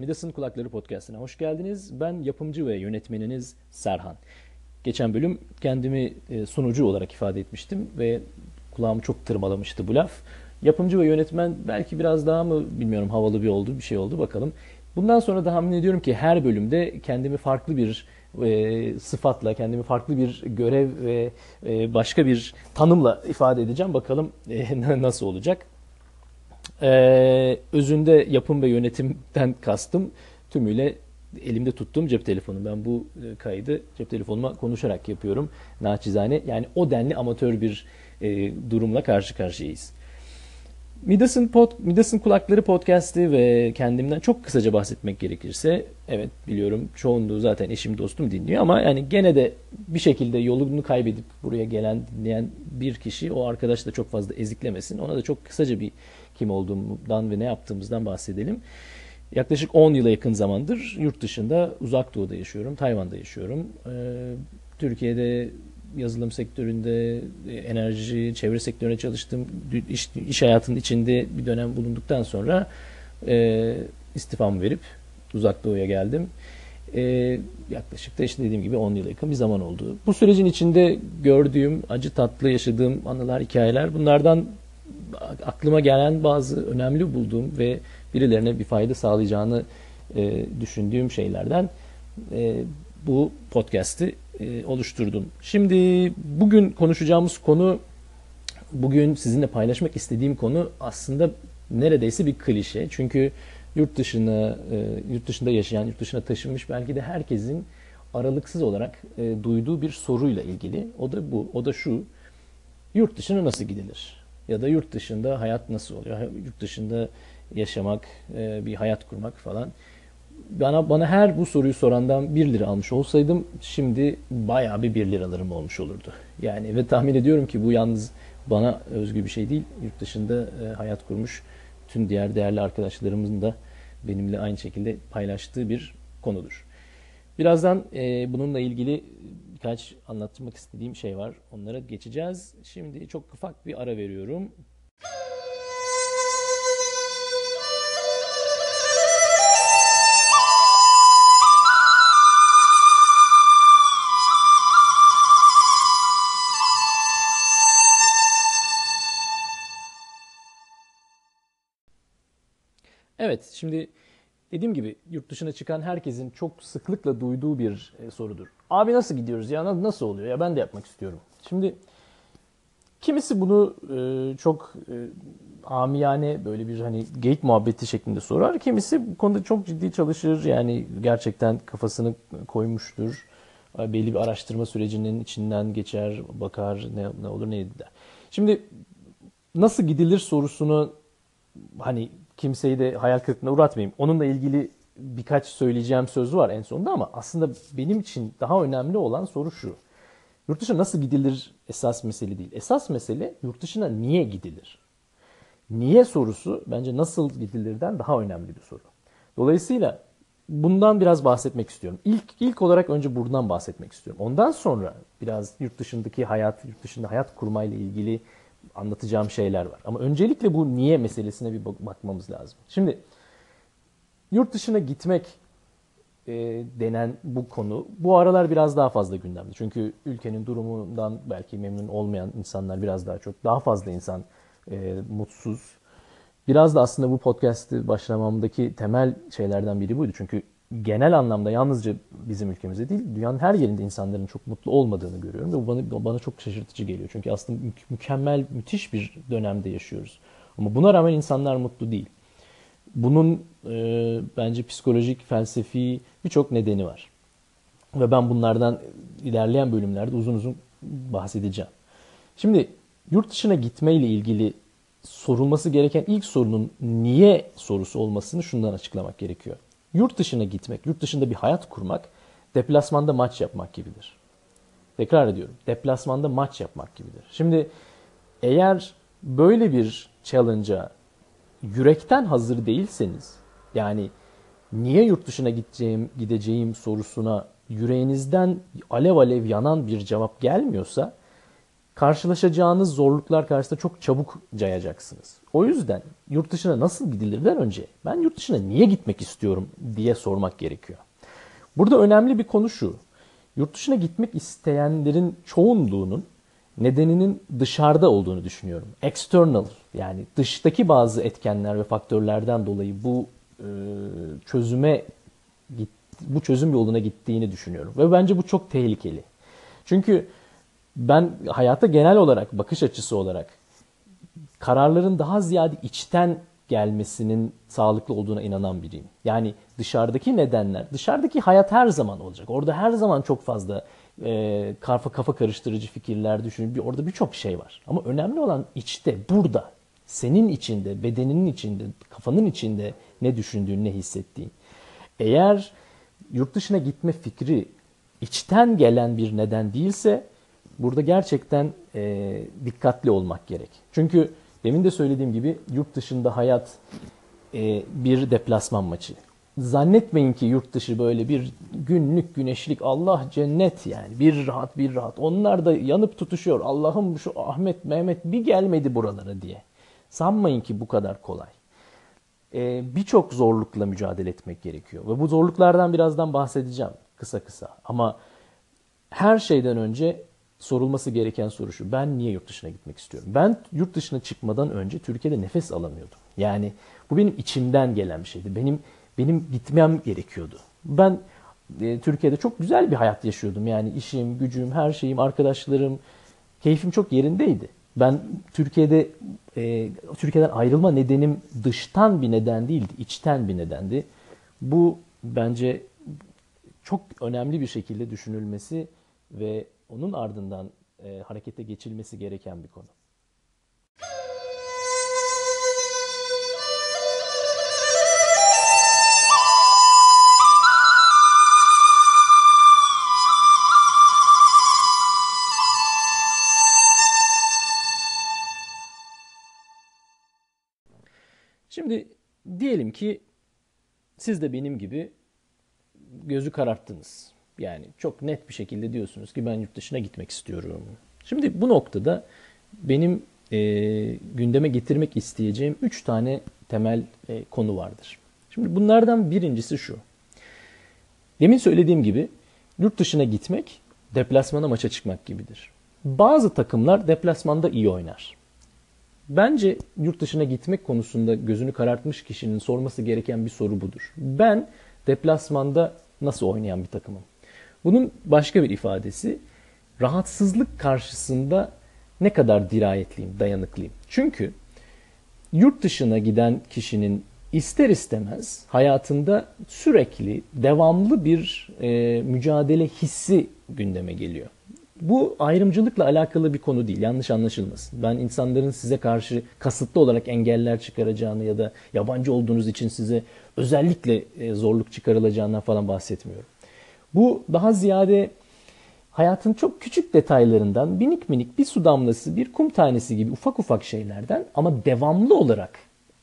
Midas'ın Kulakları Podcast'ine hoş geldiniz. Ben yapımcı ve yönetmeniniz Serhan. Geçen bölüm kendimi e, sunucu olarak ifade etmiştim ve kulağımı çok tırmalamıştı bu laf. Yapımcı ve yönetmen belki biraz daha mı bilmiyorum havalı bir oldu, bir şey oldu bakalım. Bundan sonra da tahmin ediyorum ki her bölümde kendimi farklı bir e, sıfatla, kendimi farklı bir görev ve e, başka bir tanımla ifade edeceğim. Bakalım e, nasıl olacak. Ee, özünde yapım ve yönetimden kastım tümüyle elimde tuttuğum cep telefonu. Ben bu e, kaydı cep telefonuma konuşarak yapıyorum. Naçizane yani o denli amatör bir e, durumla karşı karşıyayız. Midas'ın, pod, Midas'ın Kulakları podcast'i ve kendimden çok kısaca bahsetmek gerekirse evet biliyorum çoğunluğu zaten eşim dostum dinliyor ama yani gene de bir şekilde yolunu kaybedip buraya gelen dinleyen bir kişi o arkadaş da çok fazla eziklemesin. Ona da çok kısaca bir kim olduğumdan ve ne yaptığımızdan bahsedelim. Yaklaşık 10 yıla yakın zamandır yurt dışında uzak doğuda yaşıyorum. Tayvan'da yaşıyorum. Ee, Türkiye'de yazılım sektöründe, enerji, çevre sektöründe çalıştım. İş, iş hayatının içinde bir dönem bulunduktan sonra e, istifamı verip uzak doğuya geldim. E, yaklaşık da işte dediğim gibi 10 yıla yakın bir zaman oldu. Bu sürecin içinde gördüğüm, acı tatlı yaşadığım anılar, hikayeler bunlardan aklıma gelen bazı önemli bulduğum ve birilerine bir fayda sağlayacağını e, düşündüğüm şeylerden e, bu podcast'i e, oluşturdum. Şimdi bugün konuşacağımız konu, bugün sizinle paylaşmak istediğim konu aslında neredeyse bir klişe. Çünkü yurt dışına, e, yurt dışında yaşayan, yurt dışına taşınmış belki de herkesin aralıksız olarak e, duyduğu bir soruyla ilgili. O da bu, o da şu. Yurt dışına nasıl gidilir? Ya da yurt dışında hayat nasıl oluyor? Yurt dışında yaşamak, e, bir hayat kurmak falan. Bana bana her bu soruyu sorandan 1 lira almış olsaydım şimdi bayağı bir 1 liralarım olmuş olurdu. Yani ve tahmin ediyorum ki bu yalnız bana özgü bir şey değil. Yurt dışında e, hayat kurmuş tüm diğer değerli arkadaşlarımızın da benimle aynı şekilde paylaştığı bir konudur. Birazdan e, bununla ilgili birkaç anlatmak istediğim şey var. Onlara geçeceğiz. Şimdi çok ufak bir ara veriyorum. Evet, şimdi dediğim gibi yurt dışına çıkan herkesin çok sıklıkla duyduğu bir e, sorudur. Abi nasıl gidiyoruz ya nasıl oluyor ya ben de yapmak istiyorum. Şimdi kimisi bunu e, çok e, amiyane böyle bir hani geyik muhabbeti şeklinde sorar. Kimisi bu konuda çok ciddi çalışır yani gerçekten kafasını koymuştur. Belli bir araştırma sürecinin içinden geçer, bakar ne, ne olur ne der. Şimdi nasıl gidilir sorusunu hani kimseyi de hayal kırıklığına uğratmayayım. Onunla ilgili birkaç söyleyeceğim söz var en sonunda ama aslında benim için daha önemli olan soru şu. Yurt dışına nasıl gidilir esas mesele değil. Esas mesele yurt dışına niye gidilir? Niye sorusu bence nasıl gidilirden daha önemli bir soru. Dolayısıyla bundan biraz bahsetmek istiyorum. İlk ilk olarak önce buradan bahsetmek istiyorum. Ondan sonra biraz yurt dışındaki hayat, yurt dışında hayat kurmayla ilgili anlatacağım şeyler var. Ama öncelikle bu niye meselesine bir bakmamız lazım. Şimdi yurt dışına gitmek e, denen bu konu bu aralar biraz daha fazla gündemde. Çünkü ülkenin durumundan belki memnun olmayan insanlar biraz daha çok, daha fazla insan e, mutsuz. Biraz da aslında bu podcast'i başlamamdaki temel şeylerden biri buydu. Çünkü genel anlamda yalnızca bizim ülkemizde değil, dünyanın her yerinde insanların çok mutlu olmadığını görüyorum ve bu bana, bana çok şaşırtıcı geliyor. Çünkü aslında mükemmel, müthiş bir dönemde yaşıyoruz. Ama buna rağmen insanlar mutlu değil. Bunun e, bence psikolojik, felsefi birçok nedeni var. Ve ben bunlardan ilerleyen bölümlerde uzun uzun bahsedeceğim. Şimdi yurt dışına gitmeyle ilgili sorulması gereken ilk sorunun niye sorusu olmasını şundan açıklamak gerekiyor. Yurt dışına gitmek, yurt dışında bir hayat kurmak deplasmanda maç yapmak gibidir. Tekrar ediyorum. Deplasmanda maç yapmak gibidir. Şimdi eğer böyle bir challenge'a yürekten hazır değilseniz yani niye yurt dışına gideceğim, gideceğim sorusuna yüreğinizden alev alev yanan bir cevap gelmiyorsa karşılaşacağınız zorluklar karşısında çok çabuk cayacaksınız. O yüzden yurt dışına nasıl gidilirden önce ben yurt dışına niye gitmek istiyorum diye sormak gerekiyor. Burada önemli bir konu şu. Yurt dışına gitmek isteyenlerin çoğunluğunun nedeninin dışarıda olduğunu düşünüyorum. External yani dıştaki bazı etkenler ve faktörlerden dolayı bu e, çözüme bu çözüm yoluna gittiğini düşünüyorum. Ve bence bu çok tehlikeli. Çünkü ben hayata genel olarak bakış açısı olarak kararların daha ziyade içten gelmesinin sağlıklı olduğuna inanan biriyim. Yani dışarıdaki nedenler, dışarıdaki hayat her zaman olacak. Orada her zaman çok fazla e, kafa kafa karıştırıcı fikirler düşünün. Bir, orada birçok şey var. Ama önemli olan içte, burada. Senin içinde, bedeninin içinde, kafanın içinde ne düşündüğün, ne hissettiğin. Eğer yurt dışına gitme fikri içten gelen bir neden değilse burada gerçekten e, dikkatli olmak gerek. Çünkü demin de söylediğim gibi yurt dışında hayat e, bir deplasman maçı. Zannetmeyin ki yurt dışı böyle bir günlük güneşlik Allah cennet yani bir rahat bir rahat. Onlar da yanıp tutuşuyor. Allah'ım şu Ahmet Mehmet bir gelmedi buralara diye. Sanmayın ki bu kadar kolay. Ee, Birçok zorlukla mücadele etmek gerekiyor. Ve bu zorluklardan birazdan bahsedeceğim kısa kısa. Ama her şeyden önce sorulması gereken soru şu. Ben niye yurt dışına gitmek istiyorum? Ben yurt dışına çıkmadan önce Türkiye'de nefes alamıyordum. Yani bu benim içimden gelen bir şeydi. Benim benim gitmem gerekiyordu. Ben e, Türkiye'de çok güzel bir hayat yaşıyordum. Yani işim, gücüm, her şeyim, arkadaşlarım, keyfim çok yerindeydi. Ben Türkiye'de e, Türkiye'den ayrılma nedenim dıştan bir neden değildi, içten bir nedendi. Bu bence çok önemli bir şekilde düşünülmesi ve onun ardından e, harekete geçilmesi gereken bir konu. Şimdi diyelim ki siz de benim gibi gözü kararttınız. Yani çok net bir şekilde diyorsunuz ki ben yurt dışına gitmek istiyorum. Şimdi bu noktada benim e, gündeme getirmek isteyeceğim üç tane temel e, konu vardır. Şimdi bunlardan birincisi şu. Demin söylediğim gibi yurt dışına gitmek deplasmana maça çıkmak gibidir. Bazı takımlar deplasmanda iyi oynar. Bence yurt dışına gitmek konusunda gözünü karartmış kişinin sorması gereken bir soru budur. Ben deplasmanda nasıl oynayan bir takımım? Bunun başka bir ifadesi rahatsızlık karşısında ne kadar dirayetliyim, dayanıklıyım. Çünkü yurt dışına giden kişinin ister istemez hayatında sürekli devamlı bir e, mücadele hissi gündeme geliyor. Bu ayrımcılıkla alakalı bir konu değil. Yanlış anlaşılmasın. Ben insanların size karşı kasıtlı olarak engeller çıkaracağını ya da yabancı olduğunuz için size özellikle e, zorluk çıkarılacağından falan bahsetmiyorum. Bu daha ziyade hayatın çok küçük detaylarından minik minik bir su damlası, bir kum tanesi gibi ufak ufak şeylerden ama devamlı olarak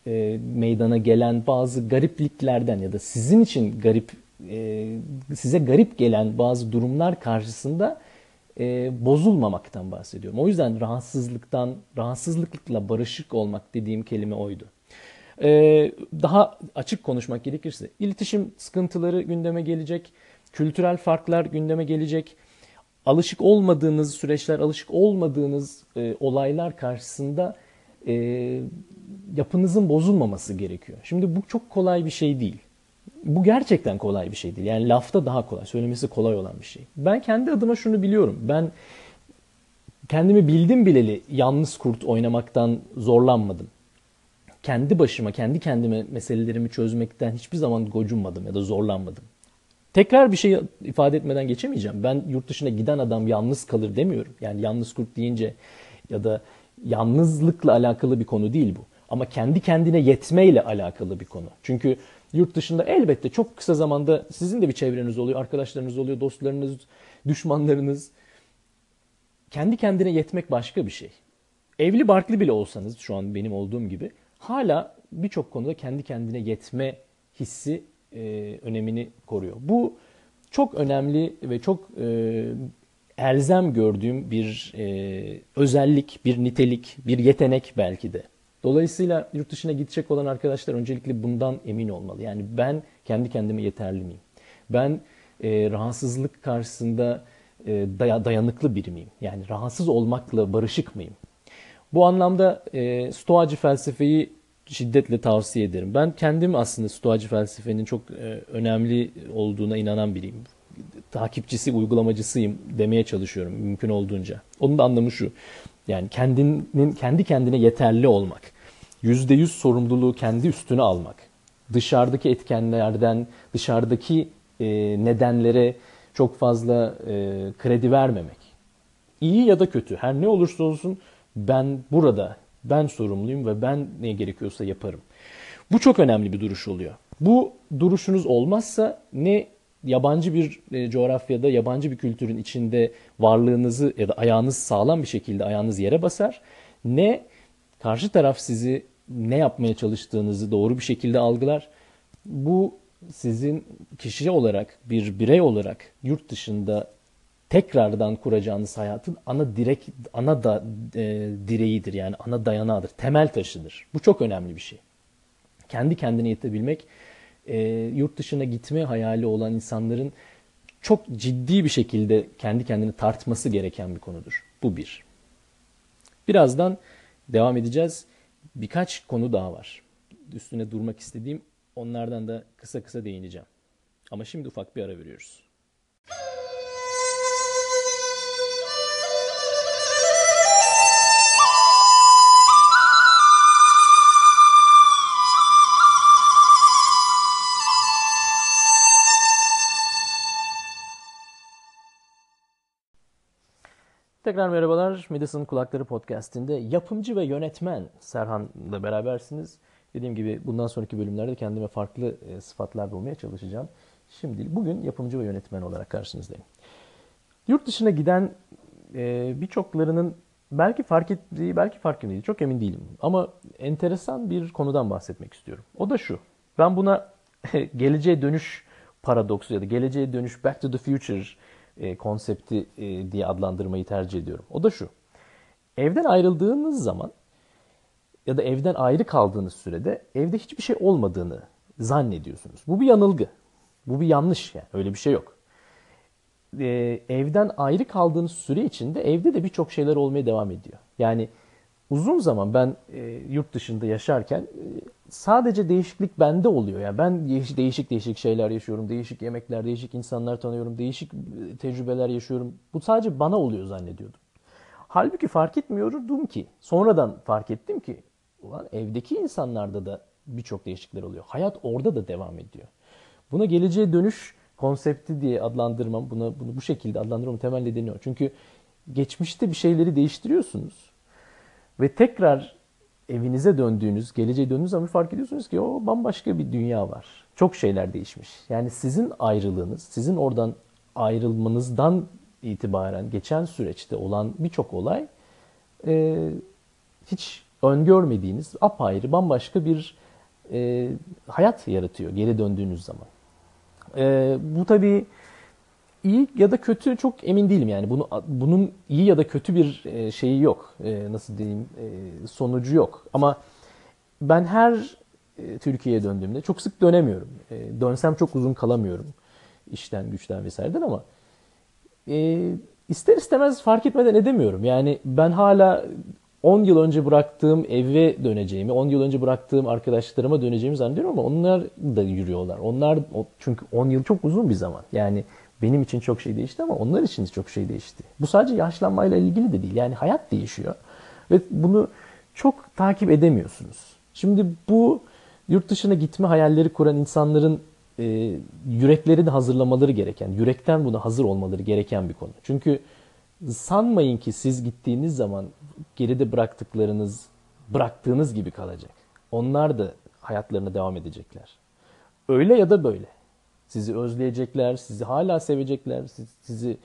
e, meydana gelen bazı garipliklerden ya da sizin için garip e, size garip gelen bazı durumlar karşısında e, bozulmamaktan bahsediyorum. O yüzden rahatsızlıktan, rahatsızlıkla barışık olmak dediğim kelime oydu. E, daha açık konuşmak gerekirse iletişim sıkıntıları gündeme gelecek, kültürel farklar gündeme gelecek, alışık olmadığınız süreçler, alışık olmadığınız e, olaylar karşısında e, yapınızın bozulmaması gerekiyor. Şimdi bu çok kolay bir şey değil bu gerçekten kolay bir şey değil. Yani lafta daha kolay, söylemesi kolay olan bir şey. Ben kendi adıma şunu biliyorum. Ben kendimi bildim bileli yalnız kurt oynamaktan zorlanmadım. Kendi başıma, kendi kendime meselelerimi çözmekten hiçbir zaman gocunmadım ya da zorlanmadım. Tekrar bir şey ifade etmeden geçemeyeceğim. Ben yurt dışına giden adam yalnız kalır demiyorum. Yani yalnız kurt deyince ya da yalnızlıkla alakalı bir konu değil bu. Ama kendi kendine yetmeyle alakalı bir konu. Çünkü Yurt dışında elbette çok kısa zamanda sizin de bir çevreniz oluyor, arkadaşlarınız oluyor, dostlarınız, düşmanlarınız. Kendi kendine yetmek başka bir şey. Evli barklı bile olsanız şu an benim olduğum gibi hala birçok konuda kendi kendine yetme hissi e, önemini koruyor. Bu çok önemli ve çok e, elzem gördüğüm bir e, özellik, bir nitelik, bir yetenek belki de. Dolayısıyla yurt dışına gidecek olan arkadaşlar öncelikle bundan emin olmalı. Yani ben kendi kendime yeterli miyim? Ben e, rahatsızlık karşısında e, day- dayanıklı biri miyim? Yani rahatsız olmakla barışık mıyım? Bu anlamda e, stoacı felsefeyi şiddetle tavsiye ederim. Ben kendim aslında stoacı felsefenin çok e, önemli olduğuna inanan biriyim. Takipçisi, uygulamacısıyım demeye çalışıyorum mümkün olduğunca. Onun da anlamı şu. Yani kendinin kendi kendine yeterli olmak. Yüzde yüz sorumluluğu kendi üstüne almak. Dışarıdaki etkenlerden, dışarıdaki e, nedenlere çok fazla e, kredi vermemek. İyi ya da kötü her ne olursa olsun ben burada, ben sorumluyum ve ben ne gerekiyorsa yaparım. Bu çok önemli bir duruş oluyor. Bu duruşunuz olmazsa ne yabancı bir e, coğrafyada, yabancı bir kültürün içinde varlığınızı ya da ayağınız sağlam bir şekilde ayağınız yere basar, ne karşı taraf sizi ne yapmaya çalıştığınızı doğru bir şekilde algılar. Bu sizin kişi olarak, bir birey olarak yurt dışında tekrardan kuracağınız hayatın ana direk ana da e, direğidir yani ana dayanağıdır, temel taşıdır. Bu çok önemli bir şey. Kendi kendine yetebilmek e, yurt dışına gitme hayali olan insanların çok ciddi bir şekilde kendi kendini tartması gereken bir konudur. Bu bir. Birazdan devam edeceğiz. Birkaç konu daha var. Üstüne durmak istediğim onlardan da kısa kısa değineceğim. Ama şimdi ufak bir ara veriyoruz. Tekrar merhabalar. Midas'ın Kulakları Podcast'inde yapımcı ve yönetmen Serhan'la berabersiniz. Dediğim gibi bundan sonraki bölümlerde kendime farklı e, sıfatlar bulmaya çalışacağım. Şimdi bugün yapımcı ve yönetmen olarak karşınızdayım. Yurt dışına giden e, birçoklarının belki fark ettiği, belki farkında değil. Çok emin değilim. Ama enteresan bir konudan bahsetmek istiyorum. O da şu. Ben buna geleceğe dönüş paradoksu ya da geleceğe dönüş Back to the Future e, konsepti e, diye adlandırmayı tercih ediyorum. O da şu. Evden ayrıldığınız zaman ya da evden ayrı kaldığınız sürede evde hiçbir şey olmadığını zannediyorsunuz. Bu bir yanılgı. Bu bir yanlış yani. Öyle bir şey yok. Ee, evden ayrı kaldığınız süre içinde evde de birçok şeyler olmaya devam ediyor. Yani uzun zaman ben e, yurt dışında yaşarken e, sadece değişiklik bende oluyor. Yani ben değişik değişik şeyler yaşıyorum, değişik yemekler, değişik insanlar tanıyorum, değişik e, tecrübeler yaşıyorum. Bu sadece bana oluyor zannediyordum. Halbuki fark etmiyordum ki. Sonradan fark ettim ki ulan evdeki insanlarda da birçok değişiklikler oluyor. Hayat orada da devam ediyor. Buna geleceğe dönüş konsepti diye adlandırmam, buna bunu bu şekilde adlandırmamın temel nedeni o. Çünkü geçmişte bir şeyleri değiştiriyorsunuz ve tekrar evinize döndüğünüz, geleceğe döndüğünüz zaman fark ediyorsunuz ki o bambaşka bir dünya var. Çok şeyler değişmiş. Yani sizin ayrılığınız, sizin oradan ayrılmanızdan itibaren geçen süreçte olan birçok olay e, hiç öngörmediğiniz apayrı bambaşka bir e, hayat yaratıyor geri döndüğünüz zaman. E, bu tabii iyi ya da kötü çok emin değilim yani. Bunu bunun iyi ya da kötü bir e, şeyi yok. E, nasıl diyeyim? E, sonucu yok. Ama ben her Türkiye'ye döndüğümde çok sık dönemiyorum. Dönsem çok uzun kalamıyorum. işten, güçten vesaireden ama ister istemez fark etmeden edemiyorum. Yani ben hala 10 yıl önce bıraktığım eve döneceğimi, 10 yıl önce bıraktığım arkadaşlarıma döneceğimi zannediyorum ama onlar da yürüyorlar. Onlar çünkü 10 yıl çok uzun bir zaman. Yani benim için çok şey değişti ama onlar için de çok şey değişti. Bu sadece yaşlanmayla ilgili de değil. Yani hayat değişiyor. Ve bunu çok takip edemiyorsunuz. Şimdi bu yurt dışına gitme hayalleri kuran insanların e, yüreklerini hazırlamaları gereken, yürekten buna hazır olmaları gereken bir konu. Çünkü sanmayın ki siz gittiğiniz zaman geride bıraktıklarınız bıraktığınız gibi kalacak. Onlar da hayatlarına devam edecekler. Öyle ya da böyle. Sizi özleyecekler, sizi hala sevecekler, sizi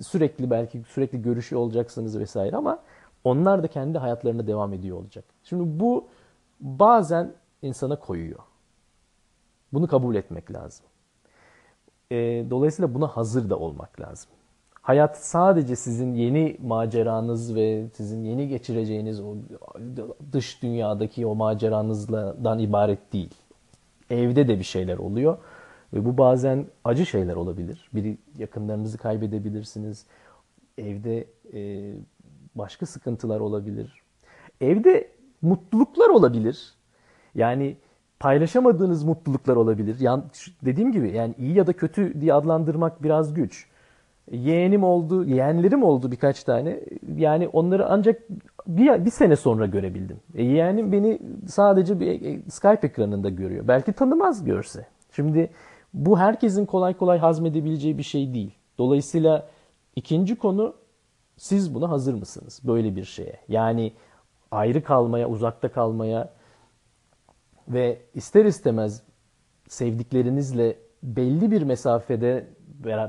sürekli belki sürekli görüşüyor olacaksınız vesaire ama onlar da kendi hayatlarına devam ediyor olacak. Şimdi bu bazen insana koyuyor. Bunu kabul etmek lazım. E, dolayısıyla buna hazır da olmak lazım. hayat sadece sizin yeni maceranız ve sizin yeni geçireceğiniz o dış dünyadaki o maceranızdan ibaret değil. Evde de bir şeyler oluyor ve bu bazen acı şeyler olabilir. Biri yakınlarınızı kaybedebilirsiniz. Evde e, başka sıkıntılar olabilir. Evde mutluluklar olabilir. Yani paylaşamadığınız mutluluklar olabilir. Yani dediğim gibi yani iyi ya da kötü diye adlandırmak biraz güç. Yeğenim oldu, yeğenlerim oldu birkaç tane. Yani onları ancak bir, bir sene sonra görebildim. E, yeğenim beni sadece bir e, Skype ekranında görüyor. Belki tanımaz görse. Şimdi bu herkesin kolay kolay hazmedebileceği bir şey değil. Dolayısıyla ikinci konu siz buna hazır mısınız? Böyle bir şeye. Yani ayrı kalmaya, uzakta kalmaya ve ister istemez sevdiklerinizle belli bir mesafede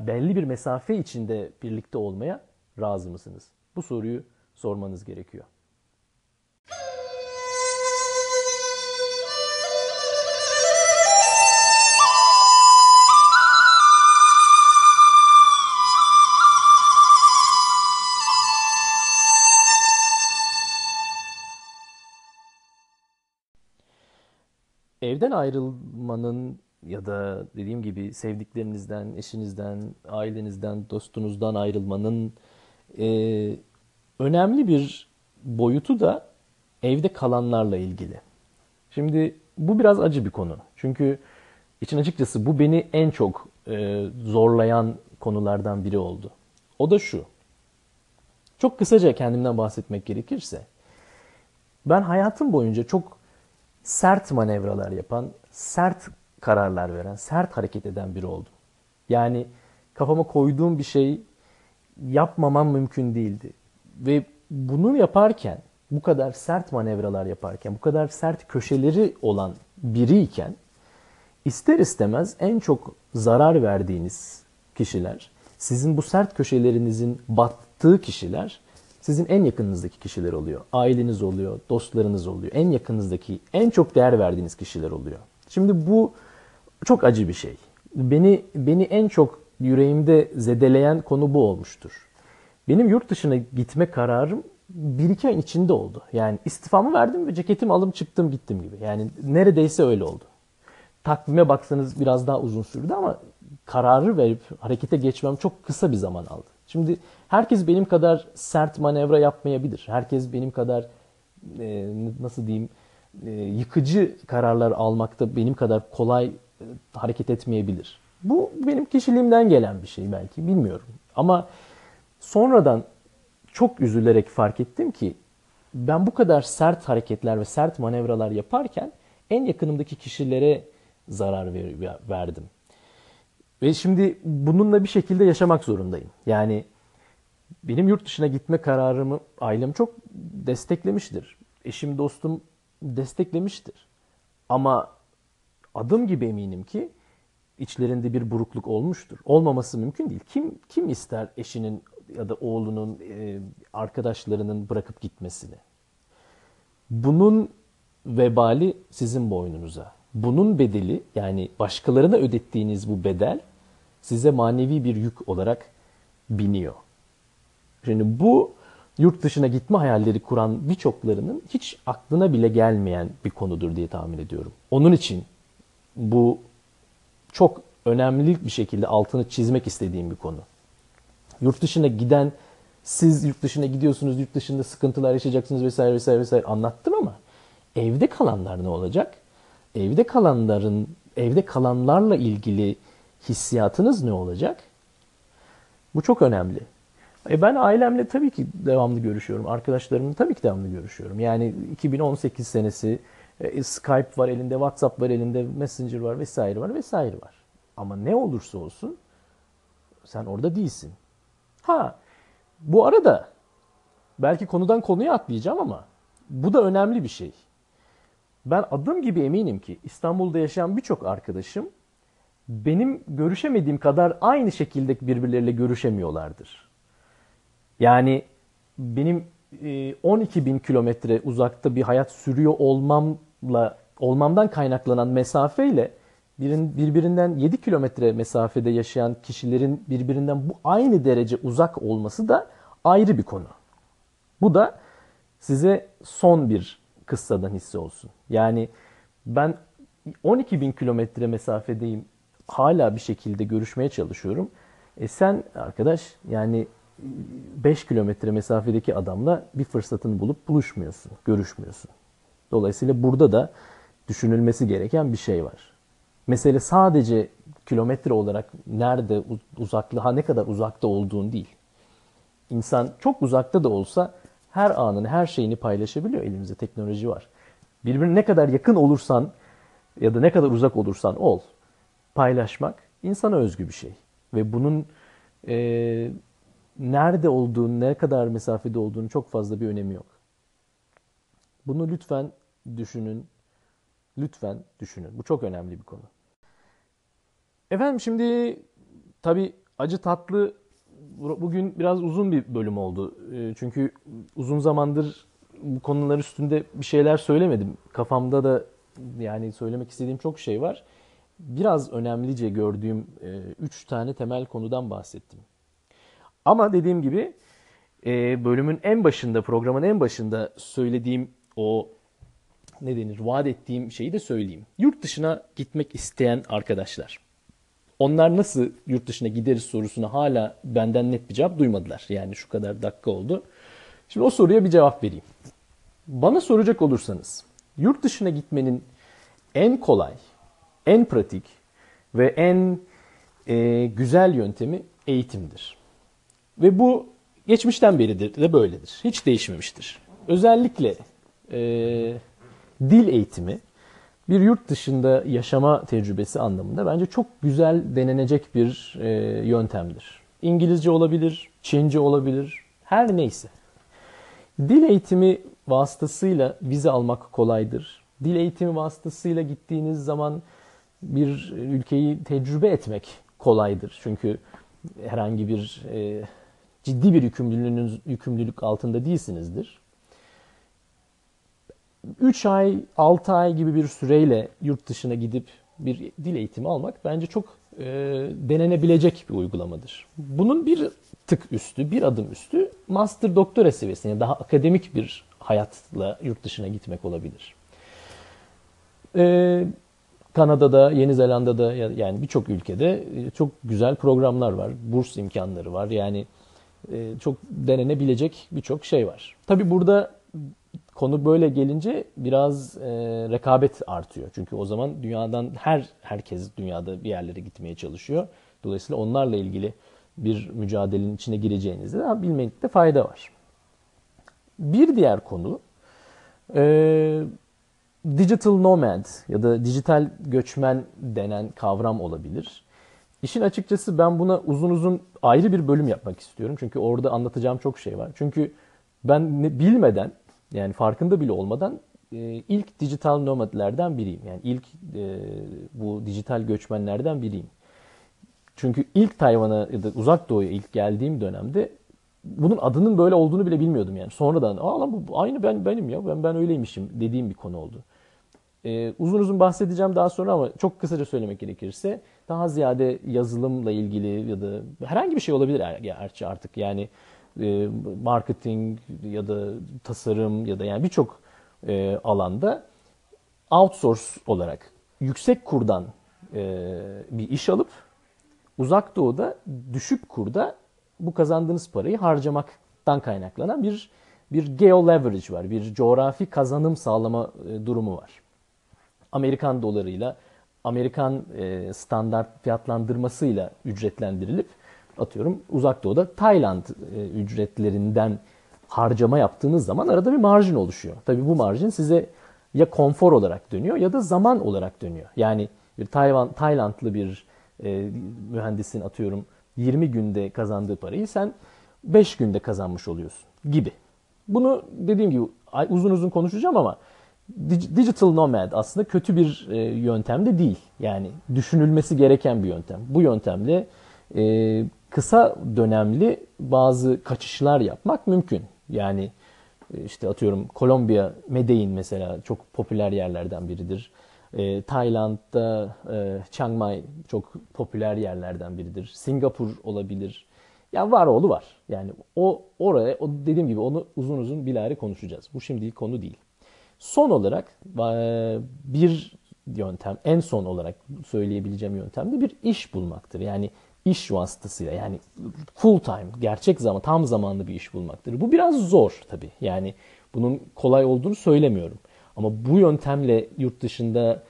belli bir mesafe içinde birlikte olmaya razı mısınız? Bu soruyu sormanız gerekiyor. Evden ayrılmanın ya da dediğim gibi sevdiklerinizden, eşinizden, ailenizden, dostunuzdan ayrılmanın e, önemli bir boyutu da evde kalanlarla ilgili. Şimdi bu biraz acı bir konu. Çünkü için açıkçası bu beni en çok e, zorlayan konulardan biri oldu. O da şu. Çok kısaca kendimden bahsetmek gerekirse ben hayatım boyunca çok sert manevralar yapan, sert kararlar veren, sert hareket eden biri oldum. Yani kafama koyduğum bir şey yapmamam mümkün değildi. Ve bunu yaparken, bu kadar sert manevralar yaparken, bu kadar sert köşeleri olan biriyken ister istemez en çok zarar verdiğiniz kişiler, sizin bu sert köşelerinizin battığı kişiler sizin en yakınınızdaki kişiler oluyor. Aileniz oluyor, dostlarınız oluyor. En yakınınızdaki, en çok değer verdiğiniz kişiler oluyor. Şimdi bu çok acı bir şey. Beni beni en çok yüreğimde zedeleyen konu bu olmuştur. Benim yurt dışına gitme kararım bir iki ayın içinde oldu. Yani istifamı verdim ve ceketimi alım çıktım gittim gibi. Yani neredeyse öyle oldu. Takvime baksanız biraz daha uzun sürdü ama kararı verip harekete geçmem çok kısa bir zaman aldı. Şimdi herkes benim kadar sert manevra yapmayabilir. Herkes benim kadar e, nasıl diyeyim e, yıkıcı kararlar almakta benim kadar kolay e, hareket etmeyebilir. Bu benim kişiliğimden gelen bir şey belki bilmiyorum. Ama sonradan çok üzülerek fark ettim ki ben bu kadar sert hareketler ve sert manevralar yaparken en yakınımdaki kişilere zarar ver, verdim. Ve şimdi bununla bir şekilde yaşamak zorundayım. Yani benim yurt dışına gitme kararımı ailem çok desteklemiştir. Eşim, dostum desteklemiştir. Ama adım gibi eminim ki içlerinde bir burukluk olmuştur. Olmaması mümkün değil. Kim kim ister eşinin ya da oğlunun e, arkadaşlarının bırakıp gitmesini? Bunun vebali sizin boynunuza. Bunun bedeli yani başkalarına ödettiğiniz bu bedel size manevi bir yük olarak biniyor. Şimdi bu yurt dışına gitme hayalleri kuran birçoklarının hiç aklına bile gelmeyen bir konudur diye tahmin ediyorum. Onun için bu çok önemli bir şekilde altını çizmek istediğim bir konu. Yurt dışına giden siz yurt dışına gidiyorsunuz, yurt dışında sıkıntılar yaşayacaksınız vesaire vesaire vesaire anlattım ama evde kalanlar ne olacak? Evde kalanların evde kalanlarla ilgili hissiyatınız ne olacak? Bu çok önemli. E ben ailemle tabii ki devamlı görüşüyorum. Arkadaşlarımla tabii ki devamlı görüşüyorum. Yani 2018 senesi e, Skype var elinde, WhatsApp var elinde, Messenger var vesaire var vesaire var. Ama ne olursa olsun sen orada değilsin. Ha bu arada belki konudan konuya atlayacağım ama bu da önemli bir şey. Ben adım gibi eminim ki İstanbul'da yaşayan birçok arkadaşım benim görüşemediğim kadar aynı şekilde birbirleriyle görüşemiyorlardır. Yani benim 12 e, bin kilometre uzakta bir hayat sürüyor olmamla olmamdan kaynaklanan mesafeyle birin, birbirinden 7 kilometre mesafede yaşayan kişilerin birbirinden bu aynı derece uzak olması da ayrı bir konu. Bu da size son bir kıssadan hisse olsun. Yani ben 12 bin kilometre mesafedeyim. Hala bir şekilde görüşmeye çalışıyorum. E sen arkadaş yani 5 kilometre mesafedeki adamla bir fırsatını bulup buluşmuyorsun, görüşmüyorsun. Dolayısıyla burada da düşünülmesi gereken bir şey var. Mesele sadece kilometre olarak nerede uzaklığı, ha ne kadar uzakta olduğun değil. İnsan çok uzakta da olsa her anın her şeyini paylaşabiliyor. Elimizde teknoloji var. Birbirine ne kadar yakın olursan ya da ne kadar uzak olursan ol. Paylaşmak insana özgü bir şey. Ve bunun e, nerede olduğunu, ne kadar mesafede olduğunu çok fazla bir önemi yok. Bunu lütfen düşünün. Lütfen düşünün. Bu çok önemli bir konu. Efendim şimdi tabii acı tatlı bugün biraz uzun bir bölüm oldu. Ee, çünkü uzun zamandır bu konular üstünde bir şeyler söylemedim. Kafamda da yani söylemek istediğim çok şey var. Biraz önemlice gördüğüm e, üç tane temel konudan bahsettim. Ama dediğim gibi e, bölümün en başında, programın en başında söylediğim o ne denir, vaat ettiğim şeyi de söyleyeyim. Yurt dışına gitmek isteyen arkadaşlar. Onlar nasıl yurt dışına gideriz sorusuna hala benden net bir cevap duymadılar. Yani şu kadar dakika oldu. Şimdi o soruya bir cevap vereyim. Bana soracak olursanız yurt dışına gitmenin en kolay, en pratik ve en e, güzel yöntemi eğitimdir. Ve bu geçmişten beridir de böyledir. Hiç değişmemiştir. Özellikle e, dil eğitimi bir yurt dışında yaşama tecrübesi anlamında bence çok güzel denenecek bir e, yöntemdir. İngilizce olabilir, Çince olabilir, her neyse. Dil eğitimi vasıtasıyla vize almak kolaydır. Dil eğitimi vasıtasıyla gittiğiniz zaman bir ülkeyi tecrübe etmek kolaydır. Çünkü herhangi bir e, ciddi bir yükümlülüğünüz, yükümlülük altında değilsinizdir. 3 ay, 6 ay gibi bir süreyle yurt dışına gidip bir dil eğitimi almak bence çok e, denenebilecek bir uygulamadır. Bunun bir tık üstü, bir adım üstü master doktora seviyesine daha akademik bir hayatla yurt dışına gitmek olabilir. Ee, Kanada'da, Yeni Zelanda'da yani birçok ülkede e, çok güzel programlar var. Burs imkanları var. Yani e, çok denenebilecek birçok şey var. Tabi burada konu böyle gelince biraz e, rekabet artıyor. Çünkü o zaman dünyadan her herkes dünyada bir yerlere gitmeye çalışıyor. Dolayısıyla onlarla ilgili bir mücadelenin içine gireceğinizde de bilmekte fayda var. Bir diğer konu digital nomad ya da dijital göçmen denen kavram olabilir. İşin açıkçası ben buna uzun uzun ayrı bir bölüm yapmak istiyorum. Çünkü orada anlatacağım çok şey var. Çünkü ben bilmeden yani farkında bile olmadan e, ilk dijital nomadlerden biriyim. Yani ilk e, bu dijital göçmenlerden biriyim. Çünkü ilk Tayvan'a ya da uzak doğuya ilk geldiğim dönemde bunun adının böyle olduğunu bile bilmiyordum yani. Sonradan aa lan bu aynı ben benim ya ben ben öyleymişim dediğim bir konu oldu. Ee, uzun uzun bahsedeceğim daha sonra ama çok kısaca söylemek gerekirse daha ziyade yazılımla ilgili ya da herhangi bir şey olabilir gerçi artık yani e, marketing ya da tasarım ya da yani birçok e, alanda outsource olarak yüksek kurdan e, bir iş alıp uzak doğuda düşük kurda bu kazandığınız parayı harcamaktan kaynaklanan bir bir geo leverage var. Bir coğrafi kazanım sağlama e, durumu var. Amerikan dolarıyla Amerikan e, standart fiyatlandırmasıyla ücretlendirilip atıyorum uzak doğuda Tayland e, ücretlerinden harcama yaptığınız zaman arada bir marjin oluşuyor. Tabii bu marjin size ya konfor olarak dönüyor ya da zaman olarak dönüyor. Yani bir Tayvan Taylandlı bir e, mühendisin atıyorum 20 günde kazandığı parayı sen 5 günde kazanmış oluyorsun gibi. Bunu dediğim gibi uzun uzun konuşacağım ama digital nomad aslında kötü bir e, yöntem de değil. Yani düşünülmesi gereken bir yöntem. Bu yöntemle e, kısa dönemli bazı kaçışlar yapmak mümkün. Yani e, işte atıyorum Kolombiya, Medellin mesela çok popüler yerlerden biridir. E, Tayland'da e, Chiang Mai çok popüler yerlerden biridir. Singapur olabilir. Yani var oğlu var. Yani o oraya o dediğim gibi onu uzun uzun bilahare konuşacağız. Bu şimdi konu değil. Son olarak e, bir yöntem, en son olarak söyleyebileceğim yöntem de bir iş bulmaktır. Yani iş vasıtasıyla yani full time, gerçek zaman, tam zamanlı bir iş bulmaktır. Bu biraz zor tabii. Yani bunun kolay olduğunu söylemiyorum. Ama bu yöntemle yurt dışında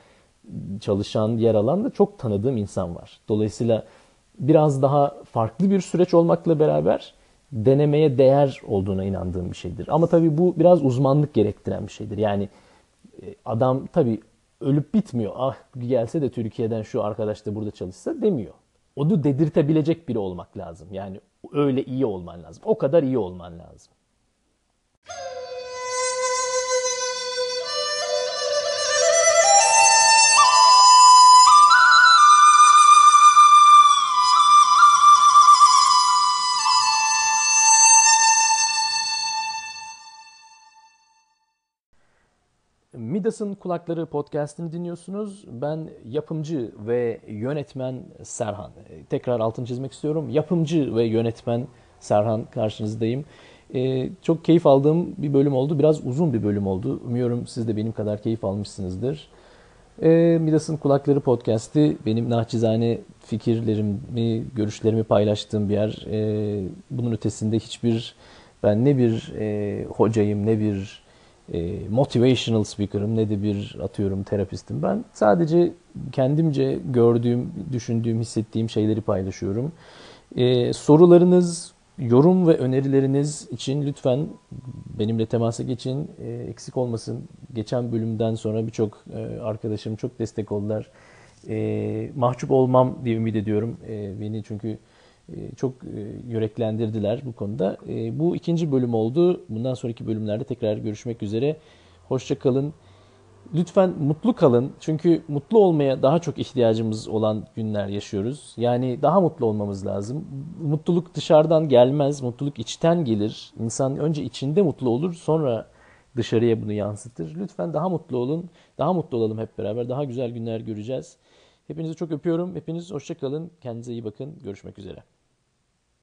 çalışan, yer alan da çok tanıdığım insan var. Dolayısıyla biraz daha farklı bir süreç olmakla beraber denemeye değer olduğuna inandığım bir şeydir. Ama tabii bu biraz uzmanlık gerektiren bir şeydir. Yani e, adam tabii ölüp bitmiyor. Ah gelse de Türkiye'den şu arkadaş da burada çalışsa demiyor. Onu dedirtebilecek biri olmak lazım. Yani öyle iyi olman lazım. O kadar iyi olman lazım. Midas'ın Kulakları podcastini dinliyorsunuz. Ben yapımcı ve yönetmen Serhan. Tekrar altını çizmek istiyorum. Yapımcı ve yönetmen Serhan karşınızdayım. Ee, çok keyif aldığım bir bölüm oldu. Biraz uzun bir bölüm oldu. Umuyorum siz de benim kadar keyif almışsınızdır. Ee, Midas'ın Kulakları podcast'i benim naçizane fikirlerimi, görüşlerimi paylaştığım bir yer. Ee, bunun ötesinde hiçbir ben ne bir e, hocayım ne bir e, motivational speaker'ım ne de bir atıyorum terapistim. Ben sadece kendimce gördüğüm, düşündüğüm, hissettiğim şeyleri paylaşıyorum. E, sorularınız, yorum ve önerileriniz için lütfen benimle temasa geçin. E, eksik olmasın. Geçen bölümden sonra birçok e, arkadaşım çok destek oldular. E, mahcup olmam diye ümit ediyorum. E, beni çünkü çok e, yüreklendirdiler bu konuda. E, bu ikinci bölüm oldu. Bundan sonraki bölümlerde tekrar görüşmek üzere. Hoşça kalın. Lütfen mutlu kalın. Çünkü mutlu olmaya daha çok ihtiyacımız olan günler yaşıyoruz. Yani daha mutlu olmamız lazım. Mutluluk dışarıdan gelmez. Mutluluk içten gelir. İnsan önce içinde mutlu olur, sonra dışarıya bunu yansıtır. Lütfen daha mutlu olun. Daha mutlu olalım hep beraber. Daha güzel günler göreceğiz. Hepinizi çok öpüyorum. Hepiniz hoşça kalın. Kendinize iyi bakın. Görüşmek üzere.